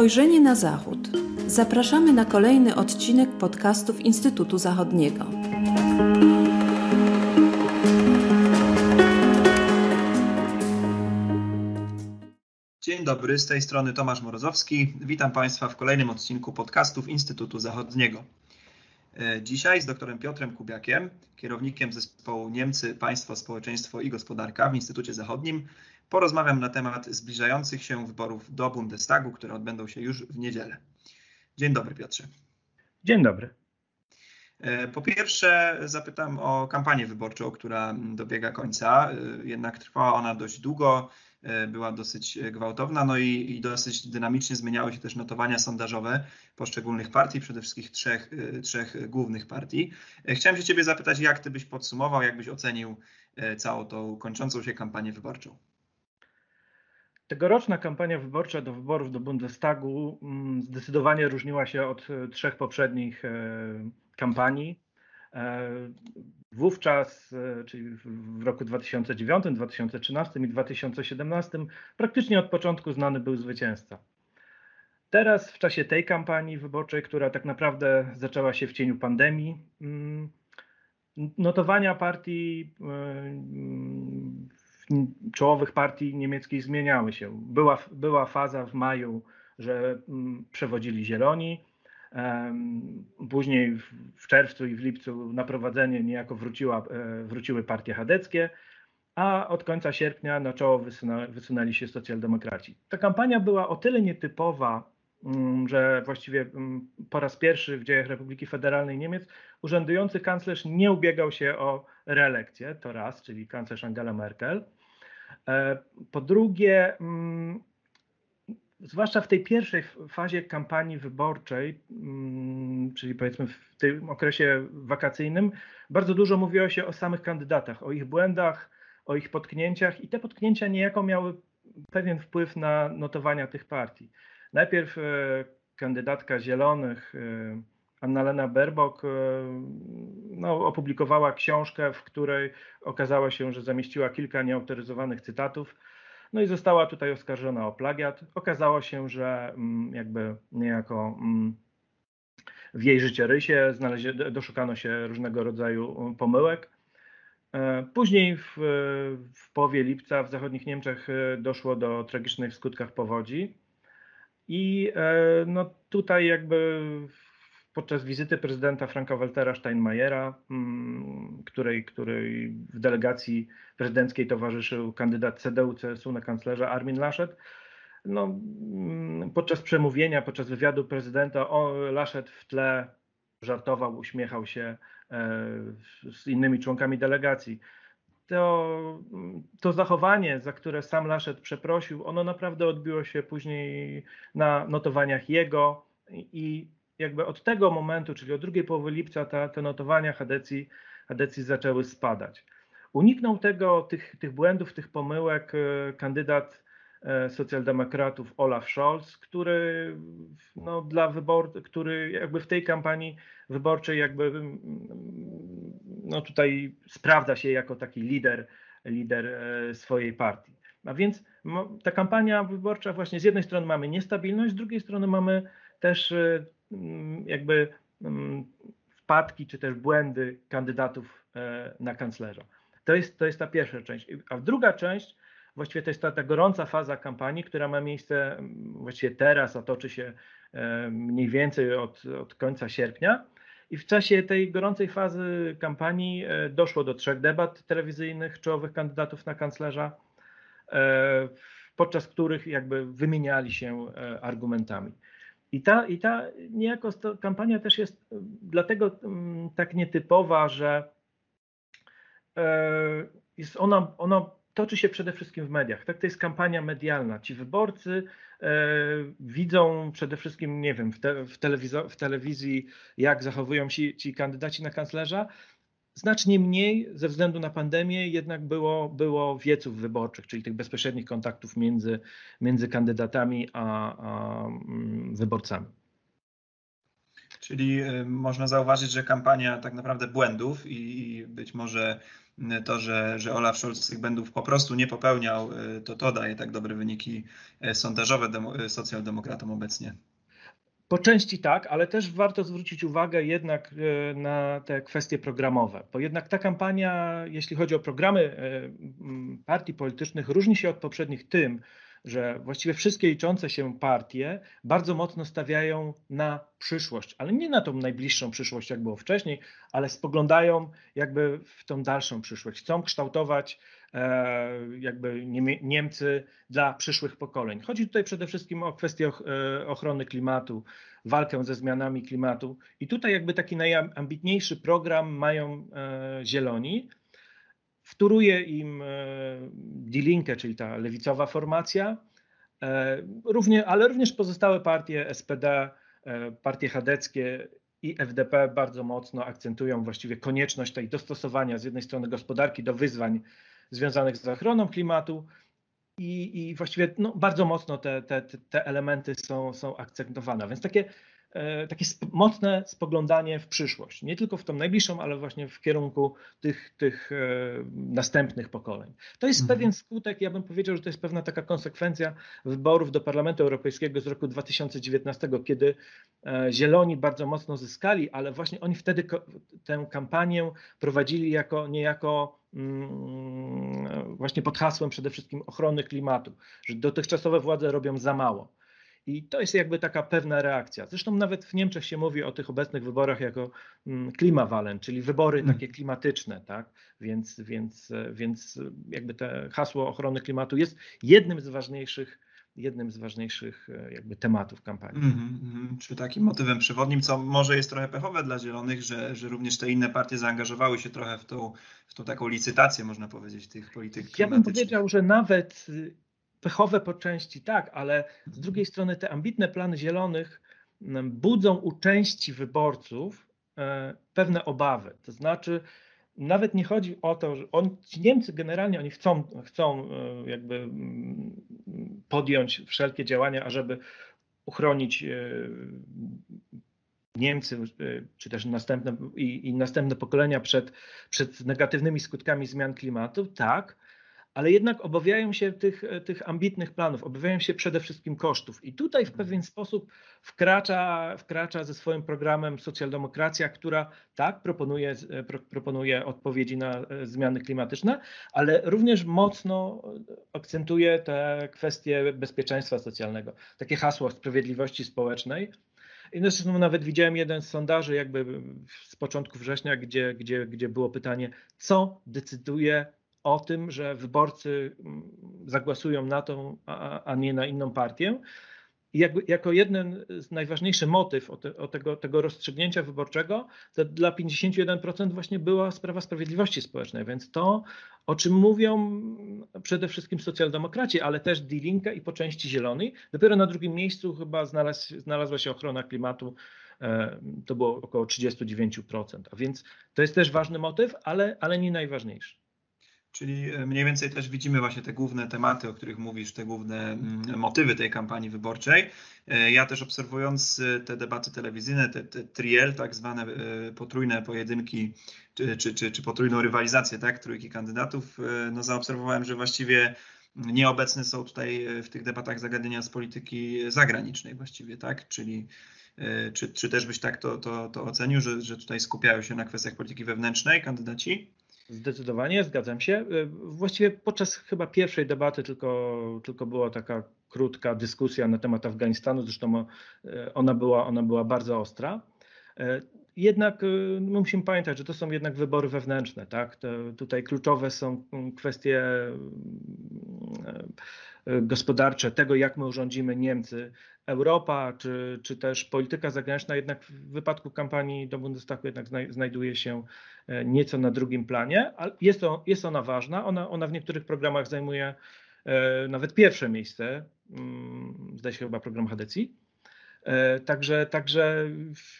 Spojrzenie na Zachód. Zapraszamy na kolejny odcinek podcastów Instytutu Zachodniego. Dzień dobry, z tej strony Tomasz Morozowski. Witam Państwa w kolejnym odcinku podcastów Instytutu Zachodniego. E, dzisiaj z doktorem Piotrem Kubiakiem, kierownikiem zespołu Niemcy, Państwo, Społeczeństwo i Gospodarka w Instytucie Zachodnim, porozmawiam na temat zbliżających się wyborów do Bundestagu, które odbędą się już w niedzielę. Dzień dobry, Piotrze. Dzień dobry. E, po pierwsze, zapytam o kampanię wyborczą, która dobiega końca. E, jednak trwała ona dość długo, e, była dosyć gwałtowna, no i, i, dosyć dynamicznie zmieniały się też notowania sondażowe poszczególnych partii, przede wszystkim trzech, trzech głównych partii. Chciałem się Ciebie zapytać, jak Ty byś podsumował, jak byś ocenił całą tą kończącą się kampanię wyborczą? Tegoroczna kampania wyborcza do wyborów do Bundestagu mm, zdecydowanie różniła się od trzech poprzednich kampanii. E, wówczas, e, czyli w roku 2009, 2013 i 2017, praktycznie od początku znany był zwycięzca. Teraz, w czasie tej kampanii wyborczej, która tak naprawdę zaczęła się w cieniu pandemii, mm, notowania partii, e, czołowych partii niemieckich zmieniały się. Była, była faza w maju, że mm, przewodzili Zieloni, Później w czerwcu i w lipcu na prowadzenie niejako wróciła, e, wróciły partie chadeckie, a od końca sierpnia na czoło wysunęli się socjaldemokraci. Ta kampania była o tyle nietypowa, mm, że właściwie mm, po raz pierwszy w dziejach Republiki Federalnej Niemiec urzędujący kanclerz nie ubiegał się o reelekcję, to raz, czyli kanclerz Angela Merkel. E, po drugie, mm, zwłaszcza w tej pierwszej fazie kampanii wyborczej, mm, czyli powiedzmy w tym okresie wakacyjnym, bardzo dużo mówiło się o samych kandydatach, o ich błędach, o ich potknięciach i te potknięcia niejako miały pewien wpływ na notowania tych partii. Najpierw e, kandydatka Zielonych, e, Annalena Baerbock, e, no, opublikowała książkę, w której okazało się, że zamieściła kilka nieautoryzowanych cytatów no i została tutaj oskarżona o plagiat. Okazało się, że mm, jakby niejako mm, w jej życiorysie doszukano się różnego rodzaju mm, pomyłek. E, później w, w połowie lipca w zachodnich Niemczech e, doszło do tragicznych skutkach powodzi. I no tutaj jakby podczas wizyty prezydenta Franka-Waltera Steinmeiera, mm, której, której w delegacji prezydenckiej towarzyszył kandydat CDU-CSU na kanclerza Armin Laschet, no, mm, podczas przemówienia, podczas wywiadu prezydenta o, Laschet w tle żartował, uśmiechał się e, z innymi członkami delegacji. To, to zachowanie, za które sam Laschet przeprosił, ono naprawdę odbiło się później na notowaniach jego i jakby od tego momentu, czyli od drugiej połowy lipca, ta, te notowania Hadecji, Hadecji zaczęły spadać. Uniknął tego, tych, tych błędów, tych pomyłek e, kandydat e, socjaldemokratów Olaf Scholz, który no, dla wybor, który jakby w tej kampanii wyborczej jakby no, tutaj sprawdza się jako taki lider, lider e, swojej partii. A więc ta kampania wyborcza właśnie z jednej strony mamy niestabilność, z drugiej strony mamy też Mm, jakby mm, wpadki czy też błędy kandydatów e, na kanclerza. To jest, to jest ta pierwsza część. A druga część, właściwie to jest ta, ta gorąca faza kampanii, która ma miejsce mm, właściwie teraz, a toczy się e, mniej więcej od, od końca sierpnia. I w czasie tej gorącej fazy kampanii e, doszło do trzech debat telewizyjnych czołowych kandydatów na kanclerza, podczas których jakby wymieniali się argumentami. I ta, i ta niejako kampania też jest dlatego tak nietypowa, że e, jest ona, ona toczy się przede wszystkim w mediach. Tak, to jest kampania medialna. Ci wyborcy e, widzą przede wszystkim, nie wiem, w, te, w, w telewizji, jak zachowują się ci kandydaci na kanclerza, Znacznie mniej ze względu na pandemię jednak było, było wieców wyborczych, czyli tych bezpośrednich kontaktów między, między kandydatami a, a mm, wyborcami. Czyli można zauważyć, że kampania tak naprawdę błędów i być może to, że, że Olaf Scholz tych błędów po prostu nie popełniał, to to daje tak dobre wyniki sondażowe socjaldemokratom obecnie. Po części tak, ale też warto zwrócić uwagę jednak e, na te kwestie programowe, bo jednak ta kampania, jeśli chodzi o programy e, partii politycznych, różni się od poprzednich tym, że właściwie wszystkie liczące się partie bardzo mocno stawiają na przyszłość, ale nie na tą najbliższą przyszłość, jak było wcześniej, ale spoglądają jakby w tą dalszą przyszłość. Chcą kształtować jakby Niemcy dla przyszłych pokoleń. Chodzi tutaj przede wszystkim o kwestię e, ochrony klimatu, walkę ze zmianami klimatu. I tutaj jakby taki najambitniejszy program mają e, Zieloni, Wtóruje im e, Die czyli ta lewicowa formacja, e, równie, ale również pozostałe partie SPD, e, partie chadeckie i FDP bardzo mocno akcentują właściwie konieczność tej dostosowania z jednej strony gospodarki do wyzwań związanych z ochroną klimatu i, i właściwie no, bardzo mocno te, te, te elementy są, są akcentowane. Więc takie takie mocne spoglądanie w przyszłość. Nie tylko w tą najbliższą, ale właśnie w kierunku tych, tych e, następnych pokoleń. To jest mhm. pewien skutek, ja bym powiedział, że to jest pewna taka konsekwencja wyborów do Parlamentu Europejskiego z roku 2019, kiedy e, Zieloni bardzo mocno zyskali, ale właśnie oni wtedy tę kampanię prowadzili jako niejako mm, właśnie pod hasłem przede wszystkim ochrony klimatu, że dotychczasowe władze robią za mało. I to jest jakby taka pewna reakcja. Zresztą nawet w Niemczech się mówi o tych obecnych wyborach jako mm, klimawalen, czyli wybory mm. takie klimatyczne, tak? Więc, więc, więc jakby te hasło ochrony klimatu jest jednym z ważniejszych jednym z ważniejszych e, jakby tematów kampanii. Mm -hmm. Czy takim motywem przewodnim, co może jest trochę pechowe dla Zielonych, że, że również te inne partie zaangażowały się trochę w tą, w tą taką licytację, można powiedzieć, tych polityk klimatycznych. Ja bym powiedział, że nawet pechowe po części tak, ale z drugiej strony te ambitne plany zielonych mm, budzą u części wyborców e, pewne obawy. To znaczy, nawet nie chodzi o to, że on, ci Niemcy generalnie oni chcą, chcą e, jakby mm, podjąć wszelkie działania, ażeby uchronić e, Niemcy, czy też następne, i, i następne pokolenia przed, przed negatywnymi skutkami zmian klimatu, tak, ale jednak obawiają się tych, tych ambitnych planów, obawiają się przede wszystkim kosztów. I tutaj w pewien sposób wkracza, wkracza ze swoim programem socjaldemokracja, która tak proponuje, proponuje odpowiedzi na e, zmiany klimatyczne, ale również mocno akcentuje te kwestie bezpieczeństwa socjalnego. Takie hasło sprawiedliwości społecznej. I zresztą nawet widziałem jeden z sondaży jakby z początku września, gdzie, gdzie, gdzie było pytanie, co decyduje o tym, że wyborcy mm, zagłosują na tą, a, a nie na inną partię. I jakby, jako jeden z najważniejszych motyw o, te, o tego, tego rozstrzygnięcia wyborczego, dla 51% właśnie była sprawa sprawiedliwości społecznej. Więc to, o czym mówią przede wszystkim socjaldemokraci, ale też Die Linke i po części Zieloni, dopiero na drugim miejscu chyba znalazł, znalazła się ochrona klimatu. E, to było około 39%. A więc to jest też ważny motyw, ale, ale nie najważniejszy. Czyli e, mniej więcej też widzimy właśnie te główne tematy, o których mówisz, te główne mm, motywy tej kampanii wyborczej. E, ja też obserwując e, te debaty telewizyjne, te, te triel, tak zwane potrójne pojedynki, czy, czy, czy, czy potrójną rywalizację, tak, trójki kandydatów, no zaobserwowałem, że właściwie nieobecne są tutaj w tych debatach zagadnienia z polityki zagranicznej właściwie, tak, czyli czy, czy też byś tak to, to, to ocenił, że, że tutaj skupiają się na kwestiach polityki wewnętrznej kandydaci? Zdecydowanie, zgadzam się. Y, właściwie podczas chyba pierwszej debaty tylko, tylko była taka krótka dyskusja na temat Afganistanu, zresztą y, ona była, ona była bardzo ostra. Y, jednak musimy pamiętać, że to są jednak wybory wewnętrzne. Tak? tutaj kluczowe są kwestie gospodarcze, tego jak my urządzimy Niemcy, Europa, czy, czy też polityka zagraniczna jednak w wypadku kampanii do Bundestagu jednak znajduje się e, nieco na drugim planie, ale jest, to, jest ona ważna. Ona, ona w niektórych programach zajmuje e, nawet pierwsze miejsce, mm, zdaje się chyba program Hadecji. E, także, także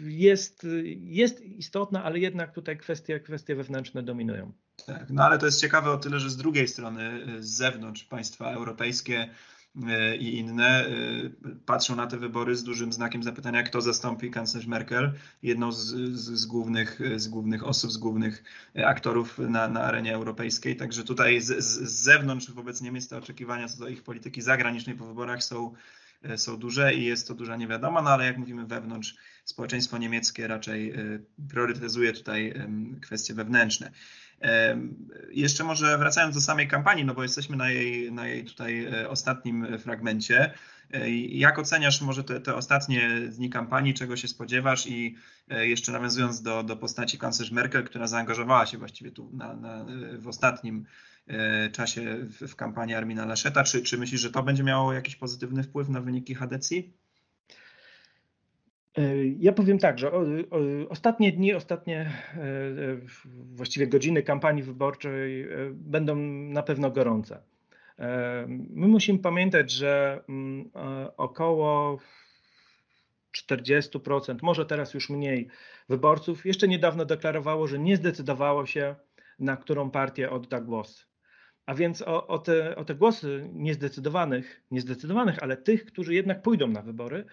jest, jest istotna, ale jednak tutaj kwestie, kwestie wewnętrzne dominują. Tak, no ale to jest ciekawe o tyle, że z drugiej strony, z zewnątrz państwa europejskie i inne patrzą na te wybory z dużym znakiem zapytania, kto zastąpi kanclerz Merkel, jedną z, z, z, głównych, z głównych osób, z głównych aktorów na, na arenie europejskiej. Także tutaj z, z zewnątrz wobec Niemiec te oczekiwania co do ich polityki zagranicznej po wyborach są są duże i jest to duża niewiadoma, no ale jak mówimy wewnątrz, społeczeństwo niemieckie raczej priorytetyzuje tutaj kwestie wewnętrzne. Jeszcze może wracając do samej kampanii, no bo jesteśmy na jej, na jej tutaj e, ostatnim fragmencie. Jak oceniasz może te, te ostatnie dni kampanii, czego się spodziewasz i jeszcze nawiązując do, do postaci kanclerz Merkel, która zaangażowała się właściwie tu na, na, w ostatnim E, czasie w, w kampanii Armina Laszeta. Czy, czy myślisz, że to będzie miało jakiś pozytywny wpływ na wyniki Hadecji? E, ja powiem tak, że ostatnie dni, ostatnie e, właściwie godziny kampanii wyborczej będą na pewno gorące. My musimy pamiętać, że mm, około 40%, może teraz już mniej wyborców jeszcze niedawno deklarowało, że nie zdecydowało się, na którą partię odda głos. A więc o, o, te, o te głosy niezdecydowanych, niezdecydowanych, ale tych, którzy jednak pójdą na wybory, e,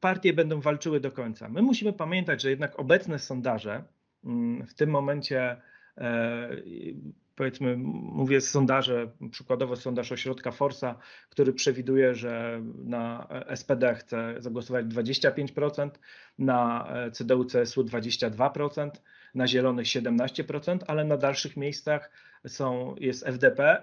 partie będą walczyły do końca. My musimy pamiętać, że jednak obecne sondaże mm, w tym momencie e, powiedzmy, mówię sondaże, przykładowo sondaż ośrodka Forsa, który przewiduje, że na SPD chce zagłosować 25%, na CDU-CSU 22%, na Zielonych 17%, ale na dalszych miejscach są, jest FDP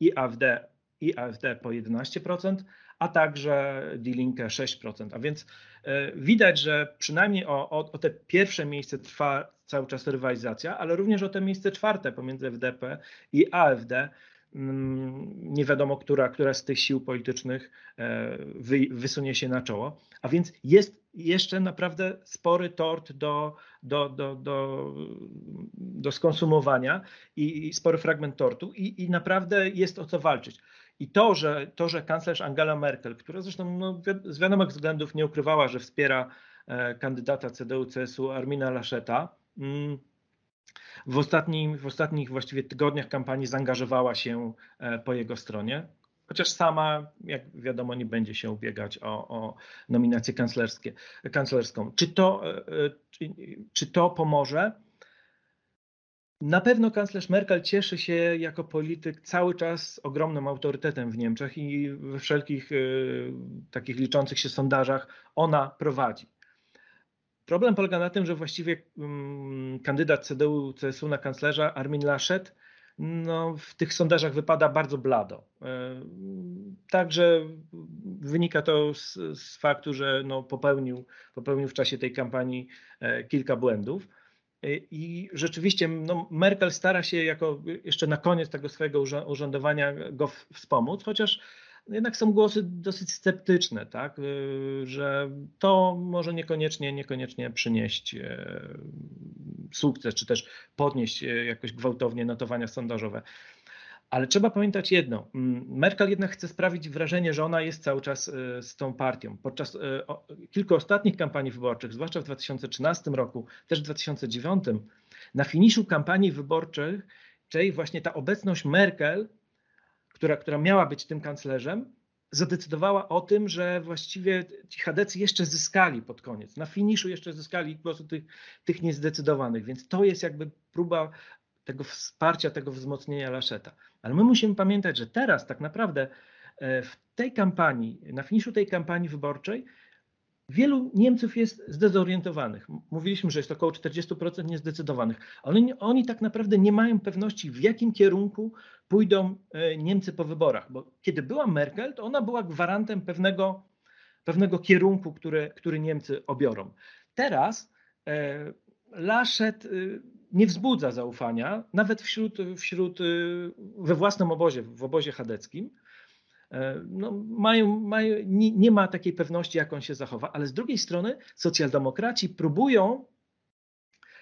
i AfD, i AfD po 11%, a także Die Linke 6%. A więc e, widać, że przynajmniej o, o, o te pierwsze miejsce trwa cały czas rywalizacja, ale również o te miejsce czwarte pomiędzy FDP i AfD mm, nie wiadomo, która, która z tych sił politycznych e, wy, wysunie się na czoło. A więc jest jeszcze naprawdę spory tort do, do, do, do, do skonsumowania i, i spory fragment tortu i, i naprawdę jest o co walczyć. I to, że, to, że kanclerz Angela Merkel, która zresztą no, z wiadomych względów nie ukrywała, że wspiera e, kandydata CDU-CSU Armina Laszeta, mm, w, ostatnim, w ostatnich właściwie tygodniach kampanii zaangażowała się e, po jego stronie chociaż sama, jak wiadomo, nie będzie się ubiegać o, o nominację kanclerską. Czy to, e, czy, czy to pomoże? Na pewno kanclerz Merkel cieszy się jako polityk cały czas ogromnym autorytetem w Niemczech i we wszelkich y, takich liczących się sondażach ona prowadzi. Problem polega na tym, że właściwie y, kandydat CDU-CSU na kanclerza Armin Laschet no, w tych sondażach wypada bardzo blado. E, także wynika to z, z faktu, że no, popełnił, popełnił w czasie tej kampanii e, kilka błędów. E, I rzeczywiście no, Merkel stara się jako jeszcze na koniec tego swojego urzędowania go wspomóc, chociaż jednak są głosy dosyć sceptyczne, tak, że to może niekoniecznie, niekoniecznie przynieść sukces, czy też podnieść e, jakoś gwałtownie notowania sondażowe. Ale trzeba pamiętać jedno. Mm, Merkel jednak chce sprawić wrażenie, że ona jest cały czas e, z tą partią. Podczas e, kilku ostatnich kampanii wyborczych, zwłaszcza w 2013 roku, też w 2009, na finiszu kampanii wyborczej, czyli właśnie ta obecność Merkel, która, która miała być tym kanclerzem, zadecydowała o tym, że właściwie ci chadecy jeszcze zyskali pod koniec. Na finiszu jeszcze zyskali głosy tych, tych niezdecydowanych, więc to jest jakby próba tego wsparcia, tego wzmocnienia Laszeta. Ale my musimy pamiętać, że teraz tak naprawdę e, w tej kampanii, na finiszu tej kampanii wyborczej, Wielu Niemców jest zdezorientowanych. Mówiliśmy, że jest około 40% niezdecydowanych, oni, oni tak naprawdę nie mają pewności, w jakim kierunku pójdą e, Niemcy po wyborach. Bo kiedy była Merkel, to ona była gwarantem pewnego, pewnego kierunku, który, który Niemcy obiorą. Teraz e, Laschet e, nie wzbudza zaufania, nawet wśród, wśród we własnym obozie, w obozie chadeckim. E, no, mają, mają, nie, nie ma takiej pewności, jak on się zachowa, ale z drugiej strony socjaldemokraci próbują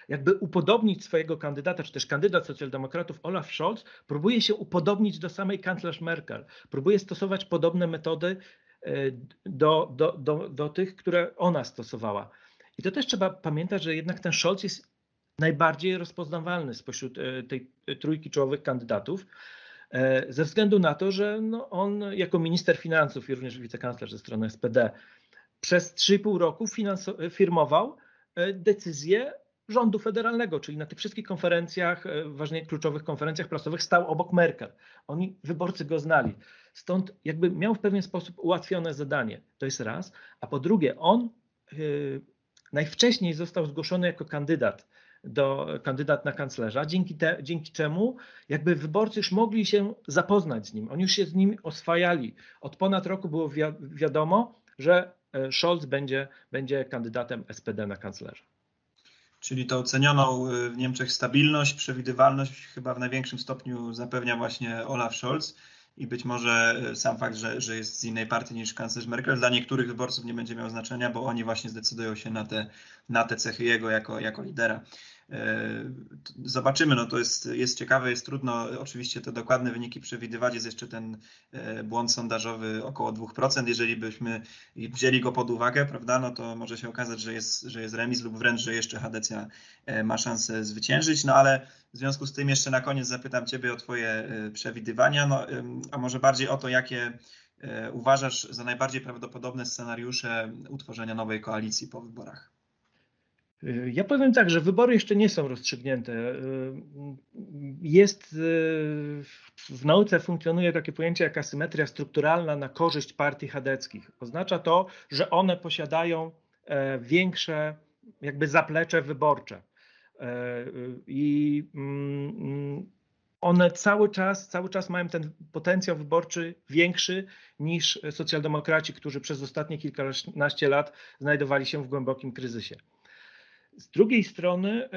jakby upodobnić swojego kandydata, czy też kandydat socjaldemokratów Olaf Scholz próbuje się upodobnić do samej kanclerz Merkel, próbuje stosować podobne metody e, do, do, do, do tych, które ona stosowała. I to też trzeba pamiętać, że jednak ten Scholz jest najbardziej rozpoznawalny spośród e, tej trójki czołowych kandydatów. ze względu na to, że no on jako minister finansów i również wicekanclerz ze strony SPD przez 3,5 roku firmował decyzje rządu federalnego, czyli na tych wszystkich konferencjach, ważnych kluczowych konferencjach prasowych stał obok Merkel. Oni, wyborcy go znali. Stąd jakby miał w pewien sposób ułatwione zadanie. To jest raz. A po drugie, on yy, najwcześniej został zgłoszony jako kandydat do kandydat na kanclerza, dzięki, te, dzięki czemu jakby wyborcy już mogli się zapoznać z nim. Oni już się z nim oswajali. Od ponad roku było wi wiadomo, że e, Scholz będzie, będzie kandydatem SPD na kanclerza. Czyli to ocenioną e, w Niemczech stabilność, przewidywalność chyba w największym stopniu zapewnia właśnie Olaf Scholz i być może e, sam fakt, że, że jest z innej partii niż kanclerz Merkel, dla niektórych wyborców nie będzie miał znaczenia, bo oni właśnie zdecydują się na te, na te cechy jego jako, jako lidera. E, zobaczymy, no to jest, jest ciekawe, jest trudno oczywiście te dokładne wyniki przewidywać. Jest jeszcze ten e, błąd sondażowy około 2%. Jeżeli byśmy wzięli go pod uwagę, prawda, no to może się okazać, że jest, że jest remis lub wręcz, że jeszcze Hadecja e, ma szansę zwyciężyć. No ale w związku z tym jeszcze na koniec zapytam Ciebie o Twoje przewidywania, no, a może bardziej o to, jakie uważasz za najbardziej prawdopodobne scenariusze utworzenia nowej koalicji po wyborach. Ja powiem tak, że wybory jeszcze nie są rozstrzygnięte. Jest w nauce funkcjonuje takie pojęcie jak asymetria strukturalna na korzyść partii chadeckich. Oznacza to, że one posiadają e, większe jakby zaplecze wyborcze. E, I mm, one cały czas, cały czas mają ten potencjał wyborczy większy niż socjaldemokraci, którzy przez ostatnie kilkanaście lat znajdowali się w głębokim kryzysie. Z drugiej strony, y,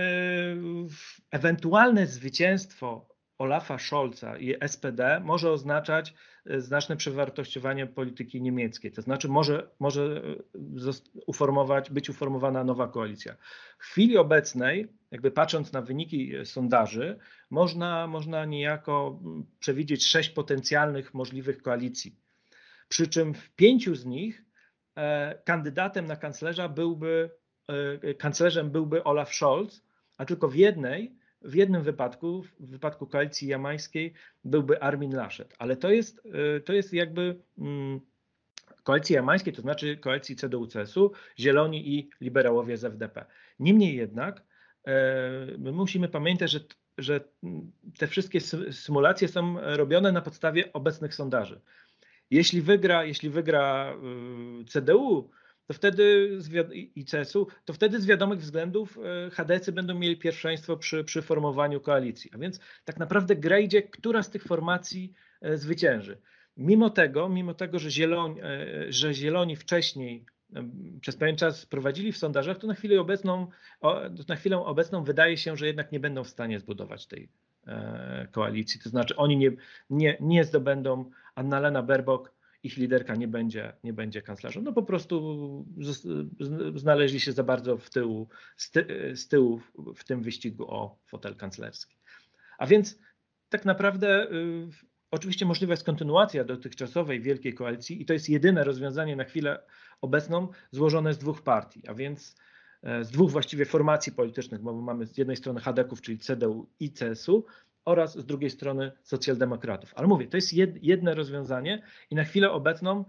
ewentualne zwycięstwo Olafa Scholza i SPD może oznaczać y, znaczne przewartościowanie polityki niemieckiej. To znaczy, może, może y, uformować, być uformowana nowa koalicja. W chwili obecnej, jakby patrząc na wyniki sondaży, można, można niejako mm, przewidzieć sześć potencjalnych możliwych koalicji. Przy czym w pięciu z nich e, kandydatem na kanclerza byłby kanclerzem byłby Olaf Scholz, a tylko w jednej, w jednym wypadku, w wypadku koalicji jamańskiej, byłby Armin Laschet. Ale to jest, e, to jest jakby mm, koalicji jamańskiej, to znaczy koalicji CDU-CSU, Zieloni i liberałowie z FDP. Niemniej jednak e, my musimy pamiętać, że, że te wszystkie symulacje są robione na podstawie obecnych sondaży. Jeśli wygra, jeśli wygra CDU, to wtedy i CSU, to wtedy z wiadomych względów e, HDC będą mieli pierwszeństwo przy, przy formowaniu koalicji. A więc tak naprawdę gra idzie, która z tych formacji e, zwycięży. Mimo tego, mimo tego, że Zieloni, e, że Zieloni wcześniej przez pewien czas prowadzili w sondażach, to na chwilę obecną, na chwilę obecną wydaje się, że jednak nie będą w stanie zbudować tej koalicji. To znaczy oni nie, nie, nie zdobędą, Annalena Baerbock ich liderka nie będzie, nie będzie kanclerzem. No po prostu znaleźli się za bardzo w tyłu, z, ty, z tyłu w tym wyścigu o fotel kanclerski. A więc tak naprawdę y, oczywiście możliwa jest kontynuacja dotychczasowej wielkiej koalicji i to jest jedyne rozwiązanie na chwilę obecną złożone z dwóch partii, a więc e, z dwóch właściwie formacji politycznych, bo mamy z jednej strony Hadeków, czyli CDU i CSU, oraz z drugiej strony socjaldemokratów. Ale mówię, to jest jedno rozwiązanie i na chwilę obecną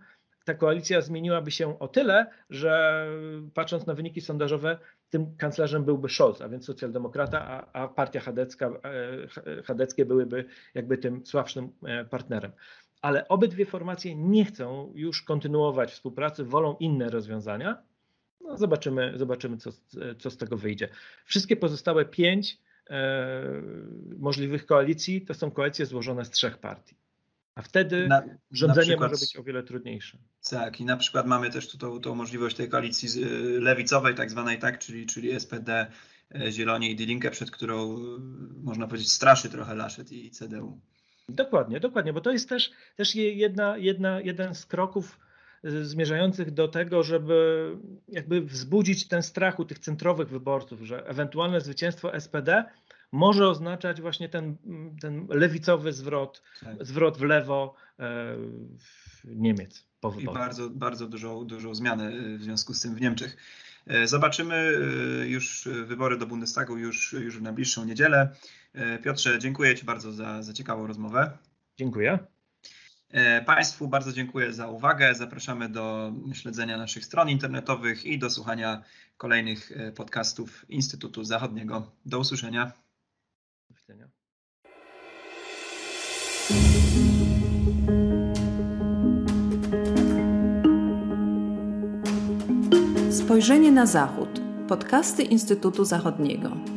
ta koalicja zmieniłaby się o tyle, że patrząc na wyniki sondażowe, tym kanclerzem byłby Scholz, a więc socjaldemokrata, a, a partia chadecka, e, chadeckie byłyby jakby tym słabszym e, partnerem. Ale obydwie formacje nie chcą już kontynuować współpracy, wolą inne rozwiązania. No zobaczymy, zobaczymy co, co z tego wyjdzie. Wszystkie pozostałe pięć możliwych koalicji, to są koalicje złożone z trzech partii. A wtedy na, rządzenie na przykład, może być o wiele trudniejsze. Tak, i na przykład mamy też tu tą, tą możliwość tej koalicji e, lewicowej, tak zwanej, tak, czyli, czyli SPD, e, Zieloni i Die przed którą można powiedzieć straszy trochę Laschet i CDU. Dokładnie, dokładnie, bo to jest też, też jedna, jedna, jeden z kroków zmierzających do tego, żeby jakby wzbudzić ten strach u tych centrowych wyborców, że ewentualne zwycięstwo SPD może oznaczać właśnie ten, ten lewicowy zwrot, tak. zwrot w lewo e, Niemiec po wyborach. I bardzo, bardzo dużą, dużą zmianę e, w związku z tym w Niemczech. E, zobaczymy już wybory do Bundestagu już, już w najbliższą niedzielę. Piotrze, dziękuję Ci bardzo za, za ciekawą rozmowę. Dziękuję. Państwu bardzo dziękuję za uwagę. Zapraszamy do śledzenia naszych stron internetowych i do słuchania kolejnych podcastów Instytutu Zachodniego. Do usłyszenia. Do widzenia. Spojrzenie na Zachód. Podcasty Instytutu Zachodniego.